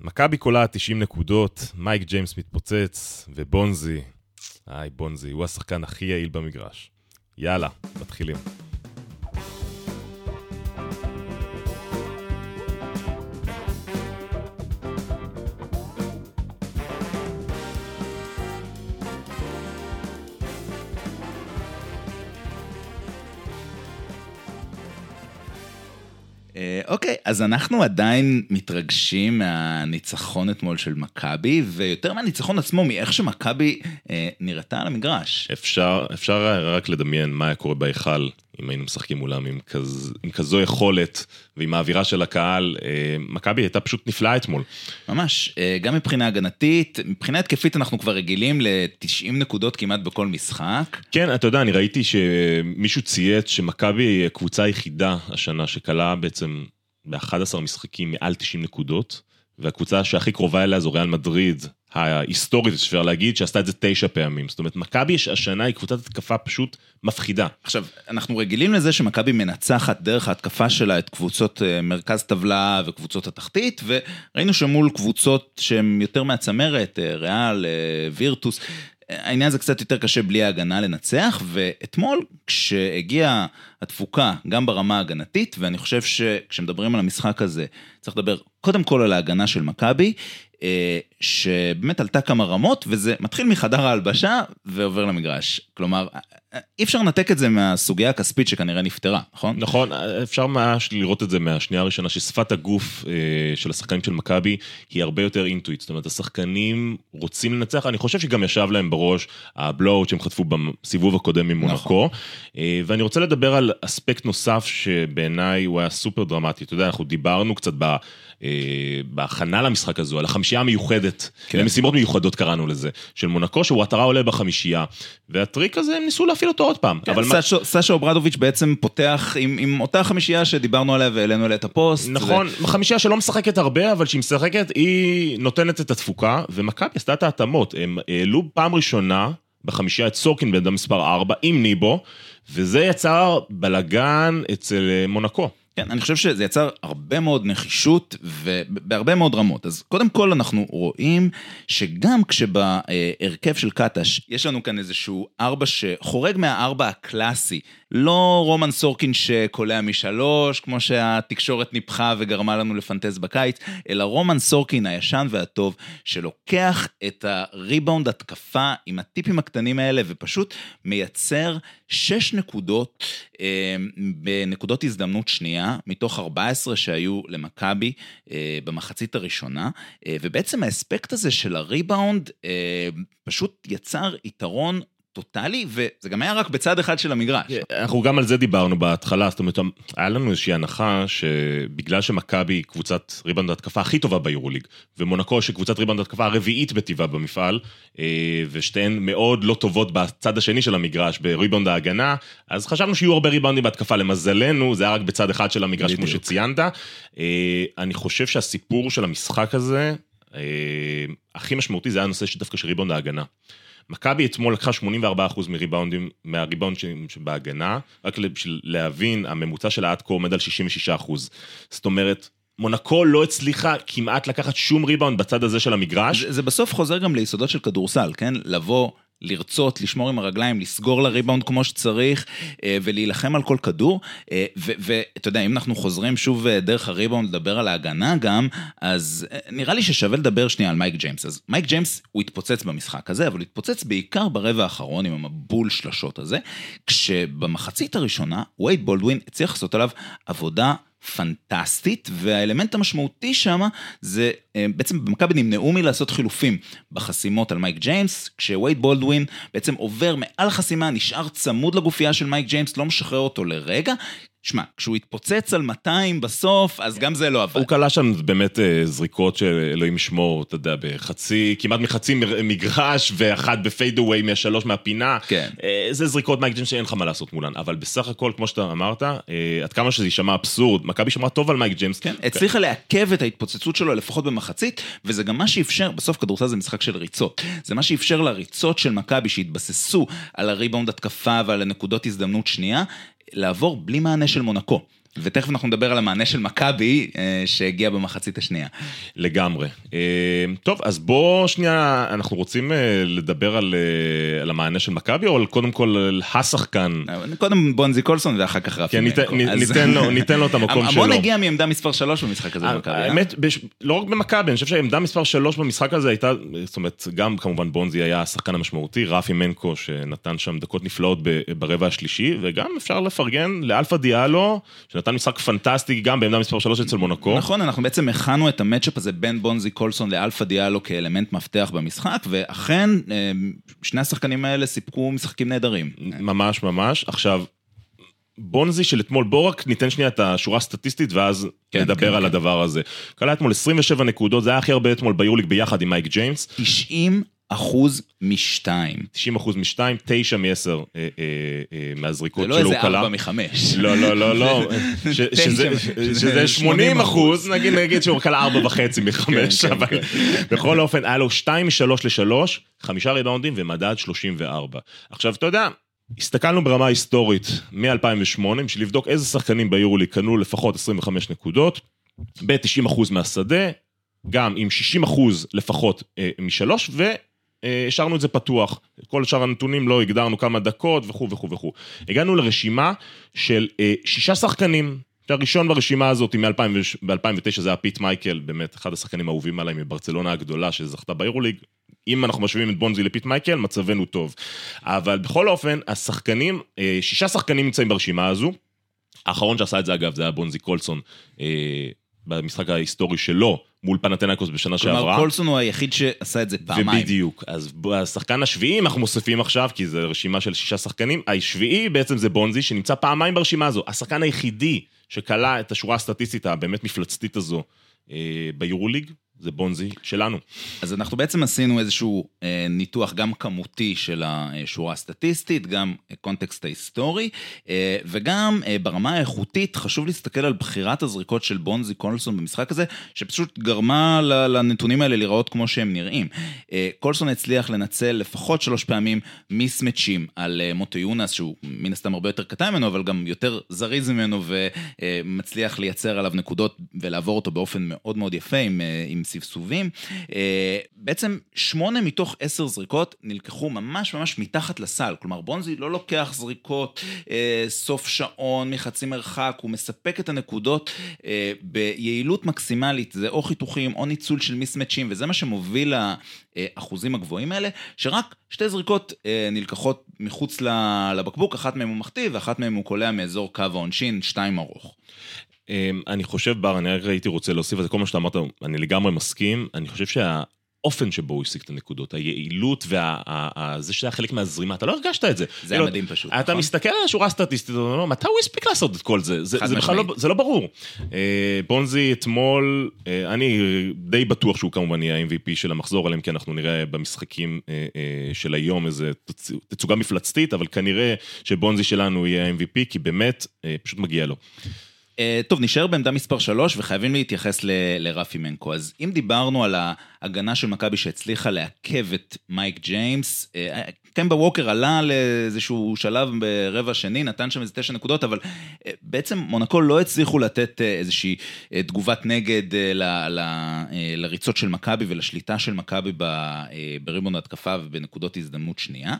מכבי קולה 90 נקודות, מייק ג'יימס מתפוצץ, ובונזי, היי בונזי, הוא השחקן הכי יעיל במגרש. יאללה, מתחילים. אוקיי, אז אנחנו עדיין מתרגשים מהניצחון אתמול של מכבי, ויותר מהניצחון עצמו, מאיך שמכבי אה, נראתה על המגרש. אפשר, אפשר רק לדמיין מה היה קורה בהיכל אם היינו משחקים מולם עם, כז, עם כזו יכולת ועם האווירה של הקהל. אה, מכבי הייתה פשוט נפלאה אתמול. ממש, אה, גם מבחינה הגנתית, מבחינה התקפית אנחנו כבר רגילים ל-90 נקודות כמעט בכל משחק. כן, אתה יודע, אני ראיתי שמישהו צייץ שמכבי היא הקבוצה היחידה השנה שכלה בעצם ב-11 משחקים מעל 90 נקודות, והקבוצה שהכי קרובה אליה זו ריאל מדריד, ההיסטורית, אפשר להגיד, שעשתה את זה תשע פעמים. זאת אומרת, מכבי השנה היא קבוצת התקפה פשוט מפחידה. עכשיו, אנחנו רגילים לזה שמכבי מנצחת דרך ההתקפה שלה את קבוצות אה, מרכז טבלה וקבוצות התחתית, וראינו שמול קבוצות שהן יותר מהצמרת, אה, ריאל, אה, וירטוס, העניין הזה קצת יותר קשה בלי ההגנה לנצח, ואתמול כשהגיעה התפוקה גם ברמה ההגנתית, ואני חושב שכשמדברים על המשחק הזה, צריך לדבר קודם כל על ההגנה של מכבי, שבאמת עלתה כמה רמות, וזה מתחיל מחדר ההלבשה ועובר למגרש. כלומר, אי אפשר לנתק את זה מהסוגיה הכספית שכנראה נפתרה, נכון? נכון, אפשר ממש לראות את זה מהשנייה הראשונה, ששפת הגוף אה, של השחקנים של מכבי היא הרבה יותר אינטואיט. זאת אומרת, השחקנים רוצים לנצח, אני חושב שגם ישב להם בראש ה blowout שהם חטפו בסיבוב הקודם ממונקו. נכון. אה, ואני רוצה לדבר על אספקט נוסף שבעיניי הוא היה סופר דרמטי. אתה יודע, אנחנו דיברנו קצת ב... אה, בהכנה למשחק הזו, על החמישייה המיוחדת, כן. למשימות מיוחדות קראנו לזה, של מונקו, שאוואטרה עולה בחמישייה, והטריק הזה הם ניסו להפעיל אותו עוד פעם. כן, סשה, מה... סשה אוברדוביץ' בעצם פותח עם, עם אותה חמישייה שדיברנו עליה והעלינו אליה את הפוסט. נכון, ו... חמישייה שלא משחקת הרבה, אבל כשהיא משחקת היא נותנת את התפוקה, ומכבי עשתה את ההתאמות, הם העלו פעם ראשונה בחמישייה את סורקין בעמדה מספר 4 עם ניבו, וזה יצר בלגן אצל אה, מונקו. כן, אני חושב שזה יצר הרבה מאוד נחישות ובהרבה מאוד רמות. אז קודם כל אנחנו רואים שגם כשבהרכב של קטש יש לנו כאן איזשהו ארבע שחורג מהארבע הקלאסי, לא רומן סורקין שקולע משלוש, כמו שהתקשורת ניפחה וגרמה לנו לפנטז בקיץ, אלא רומן סורקין הישן והטוב, שלוקח את הריבאונד התקפה עם הטיפים הקטנים האלה ופשוט מייצר שש נקודות אה, בנקודות הזדמנות שנייה, מתוך 14 שהיו למכבי אה, במחצית הראשונה, אה, ובעצם האספקט הזה של הריבאונד אה, פשוט יצר יתרון טוטאלי, וזה גם היה רק בצד אחד של המגרש. אנחנו גם על זה דיברנו בהתחלה, זאת אומרת, היה לנו איזושהי הנחה שבגלל שמכבי היא קבוצת ריבנד התקפה הכי טובה ביורוליג, ומונקו שקבוצת ריבאונד התקפה הרביעית בטיבה במפעל, אה, ושתיהן מאוד לא טובות בצד השני של המגרש, בריבאונד ההגנה, אז חשבנו שיהיו הרבה ריבאונדים בהתקפה, למזלנו, זה היה רק בצד אחד של המגרש, בדיוק. כמו שציינת. אה, אני חושב שהסיפור של המשחק הזה, אה, הכי משמעותי זה היה הנושא שדווקא של ריבאונד ההגנה. מכבי אתמול לקחה 84% מריבאונדים, מהריבאונד שבהגנה, רק בשביל להבין, הממוצע שלה עד כה עומד על 66%. זאת אומרת, מונקו לא הצליחה כמעט לקחת שום ריבאונד בצד הזה של המגרש. זה, זה בסוף חוזר גם ליסודות של כדורסל, כן? לבוא, לרצות, לשמור עם הרגליים, לסגור לריבאונד כמו שצריך אה, ולהילחם על כל כדור. אה, ואתה יודע, אם אנחנו חוזרים שוב אה, דרך הריבאונד לדבר על ההגנה גם, אז נראה לי ששווה לדבר שנייה על מייק ג'יימס. אז מייק ג'יימס הוא התפוצץ במשחק הזה, אבל הוא התפוצץ בעיקר ברבע האחרון עם המבול שלשות הזה, כשבמחצית הראשונה וייד בולדווין הצליח לעשות עליו עבודה פנטסטית, והאלמנט המשמעותי שם זה אה, בעצם במכבי נמנעו מלעשות חילופים בחסימות על מייק ג'יימס, כשווייד בולדווין בעצם עובר מעל חסימה, נשאר צמוד לגופייה של מייק ג'יימס, לא משחרר אותו לרגע, שמע, כשהוא התפוצץ על 200 בסוף, אז גם זה לא עבד. הוא קלע שם באמת אה, זריקות של אלוהים ישמור, אתה יודע, בחצי, כמעט מחצי מגרש, ואחת ב fadeaway מהשלוש מהפינה. כן. אה, זה זריקות מייק ג'יימס שאין לך מה לעשות מולן, אבל בסך הכל, כמו שאתה אמרת, אה, עד כמה שזה יישמע אבסורד, מכבי שמרה טוב על מייק ג'יימס. כן, הצליחה לעכב את ההתפוצצות שלו לפחות במחצית, וזה גם מה שאפשר, בסוף כדורסל זה משחק של ריצות. זה מה שאפשר לריצות של מכבי שהתבססו על הריבאונד התקפה ועל הנקודות הזדמנות שנייה, לעבור בלי מענה של מונקו. ותכף אנחנו נדבר על המענה של מכבי אה, שהגיע במחצית השנייה. לגמרי. אה, טוב, אז בוא שנייה, אנחנו רוצים אה, לדבר על, על המענה של מכבי, או קודם כל על השחקן? קודם בונזי קולסון ואחר כך רפי כן. ניתן, אז... ניתן, לו, ניתן לו את המקום שלו. המון הגיע מעמדה מספר 3 במשחק הזה במכבי. האמת, בש... לא רק במכבי, אני חושב שעמדה מספר 3 במשחק הזה הייתה, זאת אומרת, גם כמובן בונזי היה השחקן המשמעותי, רפי מנקו שנתן שם דקות נפלאות ברבע השלישי, וגם אפשר לפרגן לאלפא דיאלו, שנתן משחק פנטסטי גם בעמדה מספר 3 אצל מונקו. נכון, אנחנו בעצם הכנו את ה matchup הזה בין בונזי קולסון לאלפא דיאלו כאלמנט מפתח במשחק, ואכן, אה, שני השחקנים האלה סיפקו משחקים נהדרים. ממש ממש. עכשיו, בונזי של אתמול, בואו רק ניתן שנייה את השורה הסטטיסטית ואז כן, נדבר כן, על כן. הדבר הזה. קלע אתמול 27 נקודות, זה היה הכי הרבה אתמול ביורוליג ביחד עם מייק ג'יימס. 90 אחוז משתיים. 90 אחוז משתיים, תשע מעשר אה, אה, אה, מהזריקות שלו הוא קלה. זה לא איזה ארבע מחמש. לא, לא, לא, לא. שזה 80 אחוז, נגיד נגיד שהוא קלה ארבע וחצי מחמש, אבל בכל אופן, היה לו שתיים משלוש לשלוש, חמישה ריבאונדים ומדד 34. עכשיו, אתה יודע, הסתכלנו ברמה היסטורית מ-2008, בשביל לבדוק איזה שחקנים ביורולי קנו לפחות 25 נקודות, ב-90% מהשדה, גם עם 60% לפחות אה, משלוש, והשארנו את זה פתוח. כל שאר הנתונים לא הגדרנו כמה דקות וכו' וכו' וכו'. הגענו לרשימה של אה, שישה שחקנים. הראשון ברשימה הזאת ב-2009 זה היה פיט מייקל, באמת אחד השחקנים האהובים עליי מברצלונה הגדולה שזכתה ביורוליג, אם אנחנו משווים את בונזי לפיט מייקל, מצבנו טוב. אבל בכל אופן, השחקנים, אה, שישה שחקנים נמצאים ברשימה הזו. האחרון שעשה את זה אגב, זה היה בונזי קולסון, אה, במשחק ההיסטורי שלו, מול פנאתינייקוס בשנה שעברה. כלומר, קולסון הוא היחיד שעשה את זה פעמיים. ובדיוק. אז השחקן השביעי אנחנו מוסיפים עכשיו, כי זו רשימה של שישה שחקנים. השביעי בעצם זה בונזי, שנמצא פעמיים ברשימה הזו. השחקן היחידי שכלה את השורה הסטטיסטית הבאמת מפלצתית הזו אה, ביורוליג, זה בונזי שלנו. אז אנחנו בעצם עשינו איזשהו אה, ניתוח גם כמותי של השורה הסטטיסטית, גם קונטקסט ההיסטורי, אה, וגם אה, ברמה האיכותית חשוב להסתכל על בחירת הזריקות של בונזי קולסון במשחק הזה, שפשוט גרמה לנתונים האלה להיראות כמו שהם נראים. אה, קולסון הצליח לנצל לפחות שלוש פעמים מיסמצ'ים על אה, מוטו יונס, שהוא מן הסתם הרבה יותר קטן ממנו, אבל גם יותר זריז ממנו ומצליח לייצר עליו נקודות ולעבור אותו באופן מאוד מאוד יפה עם, אה, עם סבסובים. אה, בעצם שמונה מתוך עשר זריקות נלקחו ממש ממש מתחת לסל. כלומר, בונזי לא לוקח זריקות אה, סוף שעון מחצי מרחק, הוא מספק את הנקודות אה, ביעילות מקסימלית, זה או חיתוכים או ניצול של מיסמצ'ים, וזה מה שמוביל לאחוזים הגבוהים האלה, שרק שתי זריקות נלקחות מחוץ לבקבוק, אחת מהן הוא מחטיא ואחת מהן הוא קולע מאזור קו העונשין, שתיים ארוך. אמ, אני חושב, בר, אני רק הייתי רוצה להוסיף על זה, כל מה שאתה אמרת, אני לגמרי מסכים. אני חושב שהאופן שבו הוא השיג את הנקודות, היעילות וזה שזה היה חלק מהזרימה, אתה לא הרגשת את זה. זה היה מדהים פשוט, אתה נכון? מסתכל על השורה הסטטיסטית, מתי הוא הספיק לעשות את כל זה? זה בכלל לא, זה לא ברור. אה, בונזי אתמול, אה, אני די בטוח שהוא כמובן יהיה ה-MVP של המחזור, עליהם, כי אנחנו נראה במשחקים אה, של היום איזה תצוגה מפלצתית, אבל כנראה שבונזי שלנו יהיה ה-MVP, כי באמת, פשוט מגיע לו. אה, טוב, נשאר בעמדה מספר 3 וחייבים להתייחס ל- לרפי מנקו. אז אם דיברנו על ההגנה של מכבי שהצליחה לעכב את מייק ג'יימס, אה, קמבה ווקר עלה לאיזשהו שלב ברבע שני, נתן שם איזה תשע נקודות, אבל אה, בעצם מונקו לא הצליחו לתת איזושהי תגובת נגד ל- ל- לריצות של מכבי ולשליטה של מכבי בריבון ההתקפה ובנקודות הזדמנות שנייה.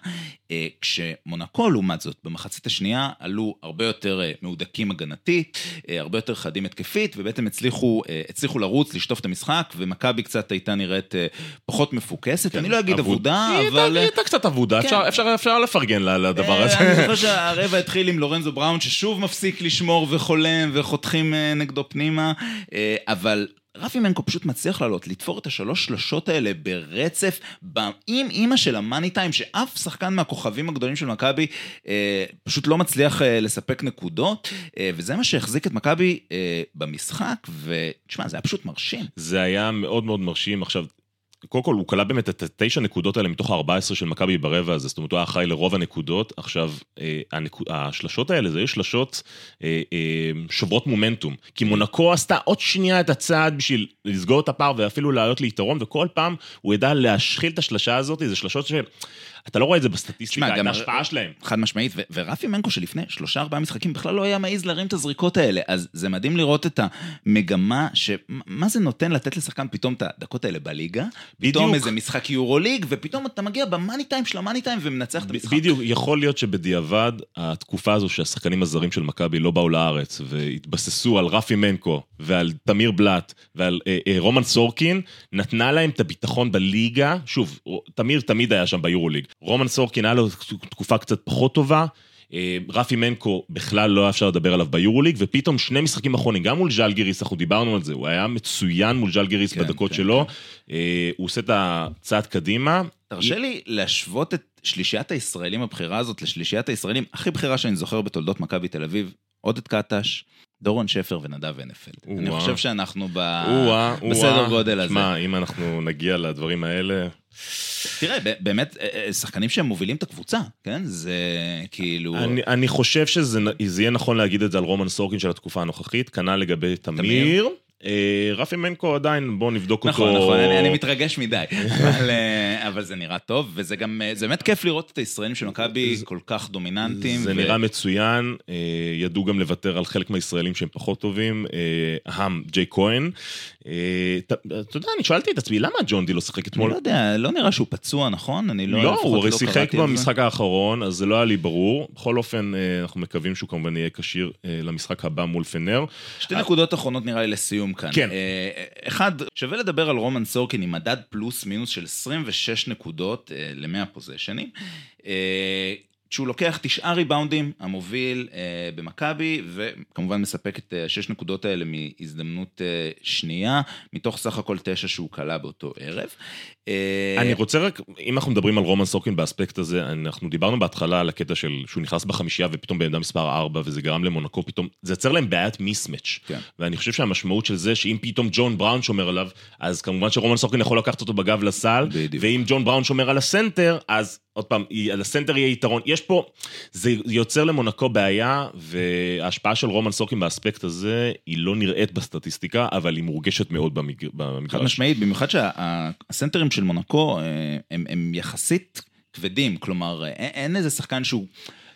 כשמונקו, לעומת זאת, במחצית השנייה עלו הרבה יותר מהודקים הגנתית. אה, הרבה יותר חדים התקפית, ובעצם הצליחו, אה, הצליחו לרוץ, לשטוף את המשחק, ומכבי קצת הייתה נראית אה, פחות מפוקסת. כן, אני לא אגיד אבודה, אבל... היא הייתה קצת אבודה, כן. אפשר, אפשר, אפשר לפרגן לדבר הזה. אני זוכר שהרבע התחיל עם לורנזו בראון, ששוב מפסיק לשמור וחולם, וחותכים נגדו פנימה, אבל רפי מנקו פשוט מצליח לעלות, לתפור את השלוש שלשות האלה ברצף, עם אימא של המאני טיים, שאף שחקן מהכוכבים הגדולים של מכבי אה, פשוט לא מצליח אה, לספק נקודות, אה, וזה מה שהחזיק את מכבי אה, במשחק, ותשמע, זה היה פשוט מרשים. זה היה מאוד מאוד מרשים. עכשיו, קודם כל, הוא כלל באמת את התשע נקודות האלה מתוך ה-14 של מכבי ברבע הזה, זאת אומרת, הוא היה אחראי לרוב הנקודות. עכשיו, אה, הנקוד, השלשות האלה, זה היו שלשות אה, אה, שוברות מומנטום. כי מונקו עשתה עוד שנייה את הצעד בשביל לסגור את הפער ואפילו לעלות ליתרון, וכל פעם הוא ידע להשחיל את השלשה הזאת, זה שלשות ש... אתה לא רואה את זה בסטטיסטיקה, את ההשפעה שלהם. חד משמעית, ו- ורפי מנקו שלפני שלושה ארבעה משחקים בכלל לא היה מעז להרים את הזריקות האלה, אז זה מדהים לראות את המגמה, שמה זה נותן לתת לשחקן פתאום את הדקות האלה בליגה, בדיוק. פתאום איזה משחק יורוליג, ופתאום אתה מגיע במאני טיים של המאני טיים ומנצח את המשחק. בדיוק, יכול להיות שבדיעבד, התקופה הזו שהשחקנים הזרים של מכבי לא באו לארץ, והתבססו על רפי מנקו, ועל תמיר בלאט, ועל אה, אה, רומן סורקין, נתנה להם את הביטחון בליגה, שוב, תמיר תמיד היה שם ביורוליג, רומן סורקין היה לו תקופה קצת פחות טובה, אה, רפי מנקו בכלל לא היה אפשר לדבר עליו ביורוליג, ופתאום שני משחקים אחרונים, גם מול ז'לגיריס, אנחנו דיברנו על זה, הוא היה מצוין מול ז'לגיריס כן, בדקות כן, שלו, אה, הוא עושה את הצעד קדימה. תרשה לי להשוות את שלישיית הישראלים הבכירה הזאת לשלישיית הישראלים הכי בכירה שאני זוכר בתולדות מכבי תל אביב, עודד קטש, דורון שפר ונדב הנפלד. אני. חושב שאנחנו ב... או-אה, בסדר או-אה. גודל הזה. שמע, אם אנחנו נגיע לדברים האלה... תראה, באמת, אה, אה, שחקנים שהם מובילים את הקבוצה, כן? זה כאילו... אני, אני חושב שזה יהיה נכון להגיד את זה על רומן סורקין של התקופה הנוכחית, כנ"ל לגבי תמיר. תמיר. אה, רפי מנקו עדיין, בואו נבדוק נכון, אותו. נכון, אני, אני מתרגש מדי, אבל, אה, אבל זה נראה טוב, וזה גם, אה, זה באמת כיף לראות את הישראלים של מכבי כל כך דומיננטיים. זה ו- נראה מצוין, ידעו גם לוותר על חלק מהישראלים שהם פחות טובים, אה, אהם, ג'יי כהן. אתה יודע, אני שאלתי את עצמי, למה ג'ון די לא שיחק אני אתמול? לא יודע, לא נראה שהוא פצוע, נכון? אני לא... לא, הוא הרי לא שיחק על זה. במשחק האחרון, אז זה לא היה לי ברור. בכל אופן, אנחנו מקווים שהוא כמובן יהיה כשיר למשחק הבא מול פנר. שתי נקודות אחרונות נראה לי לסיום כאן. כן. אה, אחד, שווה לדבר על רומן סורקין עם מדד פלוס מינוס של 26 נקודות אה, ל-100 פוזיישנים. אה, שהוא לוקח תשעה ריבאונדים, המוביל אה, במכבי, וכמובן מספק את אה, השש נקודות האלה מהזדמנות אה, שנייה, מתוך סך הכל תשע שהוא כלה באותו ערב. אה, אני רוצה רק, אם אנחנו מדברים על רומן סורקין באספקט הזה, אנחנו דיברנו בהתחלה על הקטע של שהוא נכנס בחמישייה ופתאום בעמדה מספר 4 וזה גרם למונקו פתאום, זה יצר להם בעיית מיסמץ'. כן. ואני חושב שהמשמעות של זה שאם פתאום ג'ון בראון שומר עליו, אז כמובן שרומן סורקין יכול לקחת אותו בגב לסל, בדיוק. ואם ג'ון בראון שומר על הסנטר, אז עוד פעם, על הסנטר יהיה יתרון. יש פה, זה יוצר למונקו בעיה, וההשפעה של רומן סורקין באספקט הזה, היא לא נראית בסטטיסטיקה, אבל היא מורגשת מאוד במג... חד במגרש. משמעית, במיוחד שהסנטרים של מונקו אה, הם, הם יחסית כבדים, כלומר, אה, אין, אין איזה שחקן שהוא...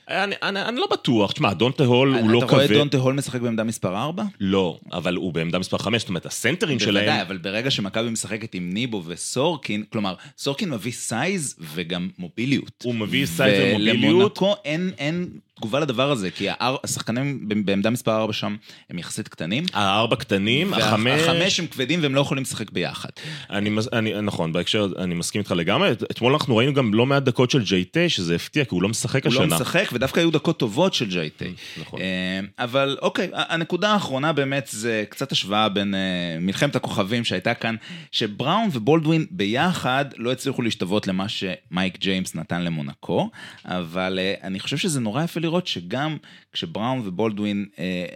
אני, אני, אני לא בטוח, תשמע, דונטה הול הוא לא אתה רואה את כבד. דונטה הול משחק בעמדה מספר 4? לא, אבל הוא בעמדה מספר 5, זאת אומרת, הסנטרים בוודאי, שלהם... אבל ברגע שמכבי משחקת עם ניבו וסורקין, כלומר, סורקין מביא size וגם מוביליות. הוא מביא size ומוביליות. ולמונקו אין, אין תגובה לדבר הזה, כי השחקנים בעמדה מספר 4 שם הם יחסית קטנים. הארבע קטנים, החמש... החמש הם כבדים והם לא יכולים לשחק ביחד. אני, אני, נכון, בהקשר, אני מסכים איתך לגמרי. את- אתמול אנחנו ראינו גם לא מעט דקות של ג'יי טי, שזה הפתיע, כי הוא לא משחק הוא השנה. לא משחק, ודווקא היו דקות טובות של ג'יי טי. נכון. אה, אבל אוקיי, הנקודה האחרונה באמת זה קצת השוואה בין אה, מלחמת הכוכבים שהייתה כאן, שבראון ובולדווין ביחד לא הצליחו להשתוות למה שמייק ג'יימס נתן למונקו, אבל אה, אני חושב שזה נורא יפה לראות שגם כשבראון ובולדווין אה,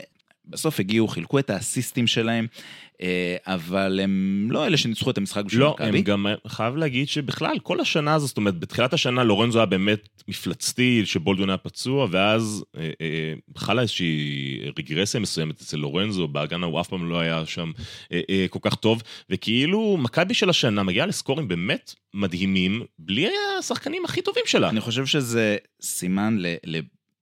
בסוף הגיעו, חילקו את האסיסטים שלהם, אה, אבל הם לא אלה שניצחו את המשחק בשביל לא, מכבי. הם גם, חייב להגיד שבכלל, כל השנה הזו, זאת אומרת, בתחילת השנה לורנזו היה באמת מפלצתי, שבולדווין היה פצוע, ואז אה, אה, חלה איזושהי רגרסיה מסוימת אצל לורנזו, בהגנה הוא אף פעם לא היה שם אה, אה, כל כך טוב, וכאילו, מכבי של השנה מגיעה לסקורים באמת מדהימים, בלי השחקנים הכי טובים שלה. אני חושב שזה סימן ל,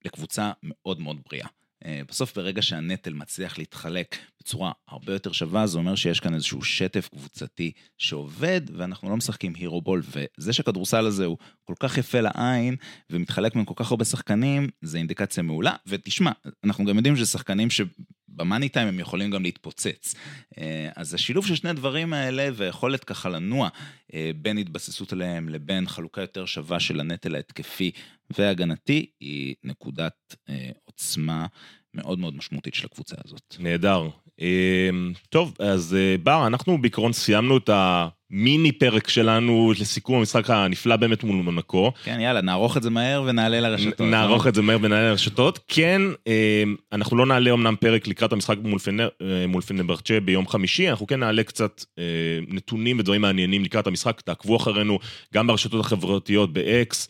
לקבוצה מאוד מאוד בריאה. אה, בסוף ברגע שהנטל מצליח להתחלק בצורה הרבה יותר שווה, זה אומר שיש כאן איזשהו שטף קבוצתי שעובד, ואנחנו לא משחקים הירו בול, וזה שהכדורסל הזה הוא כל כך יפה לעין, ומתחלק בין כל כך הרבה שחקנים, זה אינדיקציה מעולה. ותשמע, אנחנו גם יודעים ששחקנים שבמאני טיים הם יכולים גם להתפוצץ. אה, אז השילוב של שני הדברים האלה, והיכולת ככה לנוע אה, בין התבססות עליהם לבין חלוקה יותר שווה של הנטל ההתקפי והגנתי, היא נקודת אה, עוצמה מאוד מאוד משמעותית של הקבוצה הזאת. נהדר. טוב, אז בר, אנחנו בעיקרון סיימנו את מיני פרק שלנו לסיכום המשחק הנפלא באמת מול מונקו. כן, יאללה, נערוך את זה מהר ונעלה לרשתות. נערוך את זה מהר ונעלה לרשתות. כן, אה, אנחנו לא נעלה אמנם פרק לקראת המשחק מול, פנר, אה, מול פנרבחצ'ה ביום חמישי, אנחנו כן נעלה קצת אה, נתונים ודברים מעניינים לקראת המשחק, תעקבו אחרינו גם ברשתות החברתיות, באקס,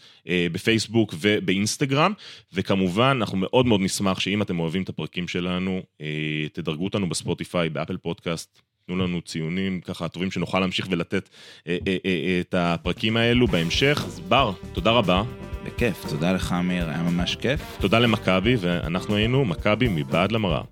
בפייסבוק ובאינסטגרם, וכמובן, אנחנו מאוד מאוד נשמח שאם אתם אוהבים את הפרקים שלנו, תדרגו אותנו בספוטיפיי, באפל פודקאסט. תנו לנו ציונים ככה טובים שנוכל להמשיך ולתת אה, אה, אה, את הפרקים האלו בהמשך. אז בר, תודה רבה. בכיף, תודה לך אמיר, היה ממש כיף. תודה למכבי, ואנחנו היינו מכבי מבעד למראה.